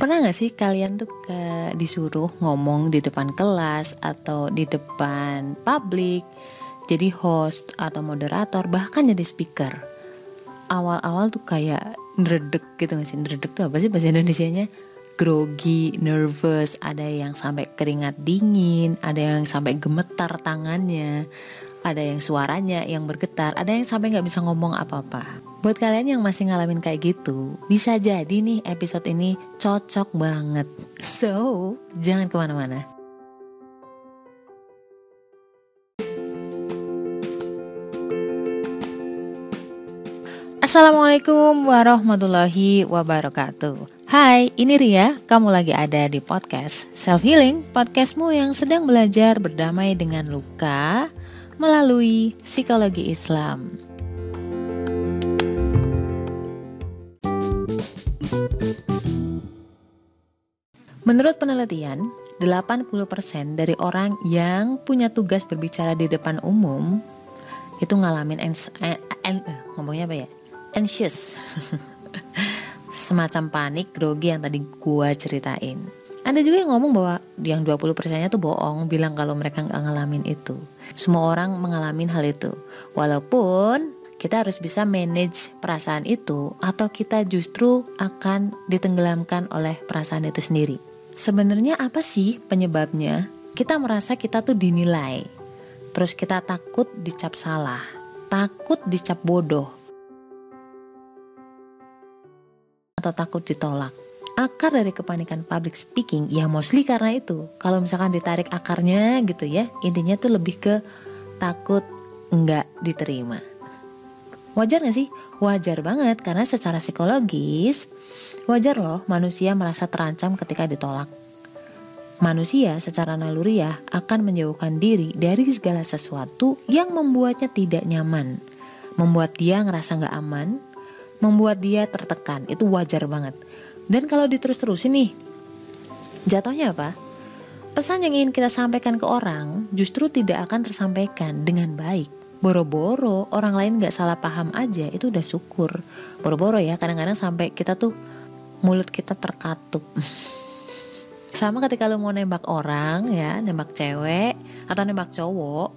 Pernah gak sih kalian tuh ke disuruh ngomong di depan kelas atau di depan publik, jadi host atau moderator, bahkan jadi speaker. Awal-awal tuh kayak ngeredek gitu gak sih? Ngeredek tuh apa sih bahasa Indonesia-nya? Grogi, nervous, ada yang sampai keringat dingin, ada yang sampai gemetar tangannya, ada yang suaranya yang bergetar, ada yang sampai nggak bisa ngomong apa-apa. Buat kalian yang masih ngalamin kayak gitu, bisa jadi nih episode ini cocok banget. So, jangan ke mana-mana. Assalamualaikum warahmatullahi wabarakatuh Hai, ini Ria, kamu lagi ada di podcast Self Healing Podcastmu yang sedang belajar berdamai dengan luka, melalui psikologi Islam. Menurut penelitian, 80% dari orang yang punya tugas berbicara di depan umum itu ngalamin ens, eh, en, eh, ngomongnya apa ya? anxious. Semacam panik, grogi yang tadi gua ceritain. Ada juga yang ngomong bahwa yang 20%-nya tuh bohong bilang kalau mereka nggak ngalamin itu. Semua orang mengalami hal itu. Walaupun kita harus bisa manage perasaan itu atau kita justru akan ditenggelamkan oleh perasaan itu sendiri. Sebenarnya apa sih penyebabnya? Kita merasa kita tuh dinilai. Terus kita takut dicap salah, takut dicap bodoh. Atau takut ditolak akar dari kepanikan public speaking ya mostly karena itu kalau misalkan ditarik akarnya gitu ya intinya tuh lebih ke takut nggak diterima wajar gak sih wajar banget karena secara psikologis wajar loh manusia merasa terancam ketika ditolak Manusia secara naluriah akan menjauhkan diri dari segala sesuatu yang membuatnya tidak nyaman, membuat dia ngerasa nggak aman, membuat dia tertekan. Itu wajar banget. Dan kalau diterus-terusin nih, jatuhnya apa? Pesan yang ingin kita sampaikan ke orang justru tidak akan tersampaikan dengan baik. Boro-boro orang lain gak salah paham aja itu udah syukur. Boro-boro ya kadang-kadang sampai kita tuh mulut kita terkatup. Sama ketika lu mau nembak orang ya, nembak cewek atau nembak cowok,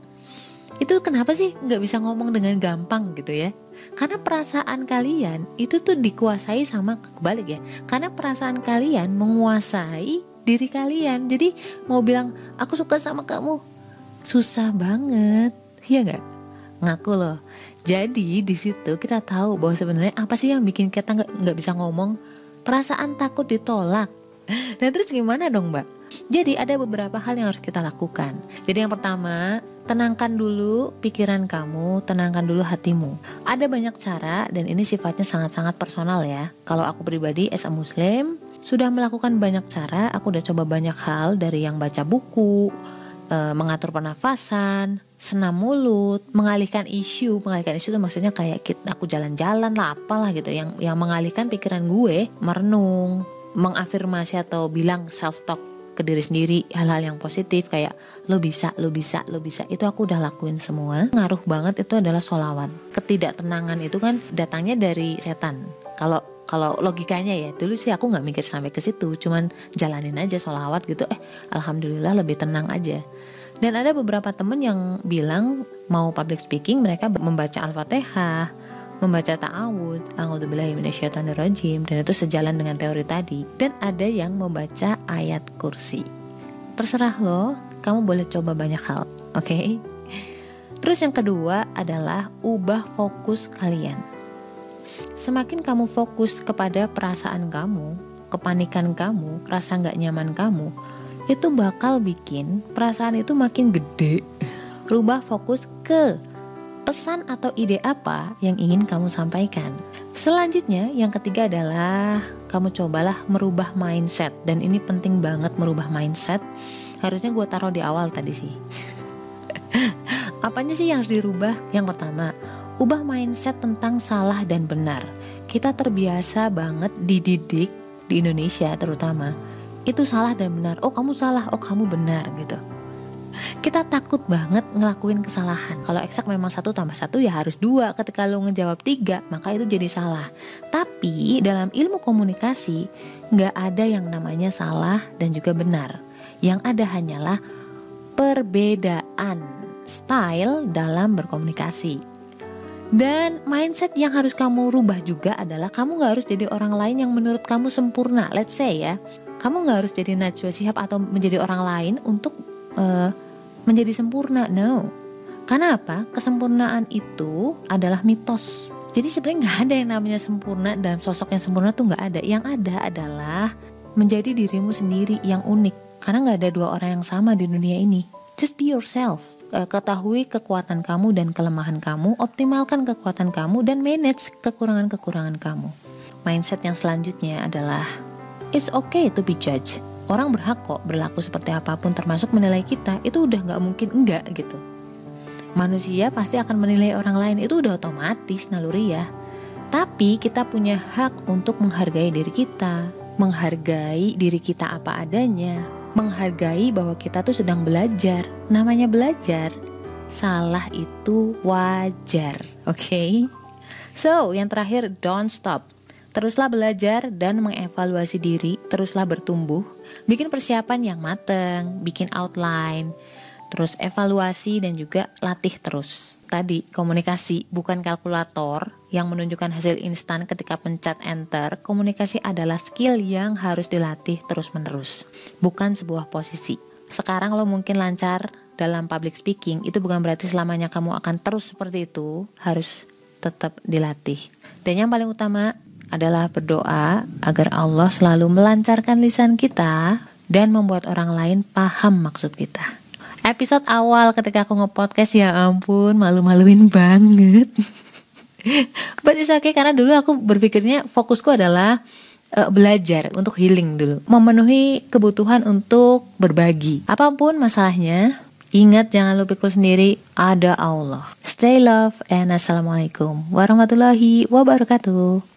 itu kenapa sih nggak bisa ngomong dengan gampang gitu ya? Karena perasaan kalian itu tuh dikuasai sama kebalik ya. Karena perasaan kalian menguasai diri kalian. Jadi mau bilang aku suka sama kamu susah banget, iya nggak? Ngaku loh. Jadi di situ kita tahu bahwa sebenarnya apa sih yang bikin kita nggak nggak bisa ngomong? Perasaan takut ditolak. Dan terus gimana dong mbak? Jadi ada beberapa hal yang harus kita lakukan. Jadi yang pertama tenangkan dulu pikiran kamu, tenangkan dulu hatimu. Ada banyak cara dan ini sifatnya sangat-sangat personal ya. Kalau aku pribadi as a muslim sudah melakukan banyak cara, aku udah coba banyak hal dari yang baca buku, e, mengatur pernafasan, senam mulut, mengalihkan isu, mengalihkan isu itu maksudnya kayak aku jalan-jalan lah apalah gitu. Yang yang mengalihkan pikiran gue, merenung, mengafirmasi atau bilang self talk ke diri sendiri hal-hal yang positif kayak lo bisa lo bisa lo bisa. Itu aku udah lakuin semua. Ngaruh banget itu adalah solawat ketidaktenangan itu kan datangnya dari setan. Kalau kalau logikanya ya dulu sih aku nggak mikir sampai ke situ cuman jalanin aja solawat gitu eh alhamdulillah lebih tenang aja dan ada beberapa temen yang bilang mau public speaking mereka membaca al-fatihah membaca ta'awud, a'udzubillahiminasyaitonirrajim dan itu sejalan dengan teori tadi. Dan ada yang membaca ayat kursi. Terserah lo, kamu boleh coba banyak hal, oke? Okay? Terus yang kedua adalah ubah fokus kalian. Semakin kamu fokus kepada perasaan kamu, kepanikan kamu, rasa nggak nyaman kamu, itu bakal bikin perasaan itu makin gede. Rubah fokus ke pesan atau ide apa yang ingin kamu sampaikan. Selanjutnya, yang ketiga adalah kamu cobalah merubah mindset dan ini penting banget merubah mindset. Harusnya gue taruh di awal tadi sih. Apanya sih yang harus dirubah? Yang pertama, ubah mindset tentang salah dan benar. Kita terbiasa banget dididik di Indonesia terutama itu salah dan benar. Oh kamu salah, oh kamu benar gitu. kita takut banget ngelakuin kesalahan. Kalau eksak memang satu tambah satu ya harus dua. Ketika lo ngejawab tiga, maka itu jadi salah. Tapi dalam ilmu komunikasi nggak ada yang namanya salah dan juga benar. Yang ada hanyalah perbedaan style dalam berkomunikasi. Dan mindset yang harus kamu rubah juga adalah kamu nggak harus jadi orang lain yang menurut kamu sempurna. Let's say ya, kamu nggak harus jadi Najwa Shihab atau menjadi orang lain untuk uh, menjadi sempurna. No. Karena apa? Kesempurnaan itu adalah mitos. Jadi sebenarnya nggak ada yang namanya sempurna dan sosok yang sempurna tuh nggak ada. Yang ada adalah menjadi dirimu sendiri yang unik. Karena nggak ada dua orang yang sama di dunia ini. Just be yourself. Ketahui kekuatan kamu dan kelemahan kamu, optimalkan kekuatan kamu dan manage kekurangan-kekurangan kamu. Mindset yang selanjutnya adalah it's okay to be judged. Orang berhak kok berlaku seperti apa pun termasuk menilai kita. Itu udah nggak mungkin enggak gitu. Manusia pasti akan menilai orang lain. Itu udah otomatis naluri ya. Tapi kita punya hak untuk menghargai diri kita menghargai diri kita apa adanya menghargai bahwa kita tuh sedang belajar namanya belajar salah itu wajar oke okay? so yang terakhir don't stop Teruslah belajar dan mengevaluasi diri, teruslah bertumbuh, bikin persiapan yang mateng, bikin outline, terus evaluasi dan juga latih terus. Tadi komunikasi bukan kalkulator yang menunjukkan hasil instan ketika pencet enter. Komunikasi adalah skill yang harus dilatih terus-menerus, bukan sebuah posisi. Sekarang lo mungkin lancar dalam public speaking, itu bukan berarti selamanya kamu akan terus seperti itu, harus tetap dilatih. Dan yang paling utama, adalah berdoa agar Allah selalu melancarkan lisan kita dan membuat orang lain paham maksud kita. Episode awal ketika aku nge-podcast ya ampun malu-maluin banget. But it's okay karena dulu aku berpikirnya fokusku adalah uh, belajar untuk healing dulu, memenuhi kebutuhan untuk berbagi. Apa pun masalahnya, ingat jangan lupa pikul sendiri, ada Allah. Stay love and assalamualaikum warahmatullahi wabarakatuh.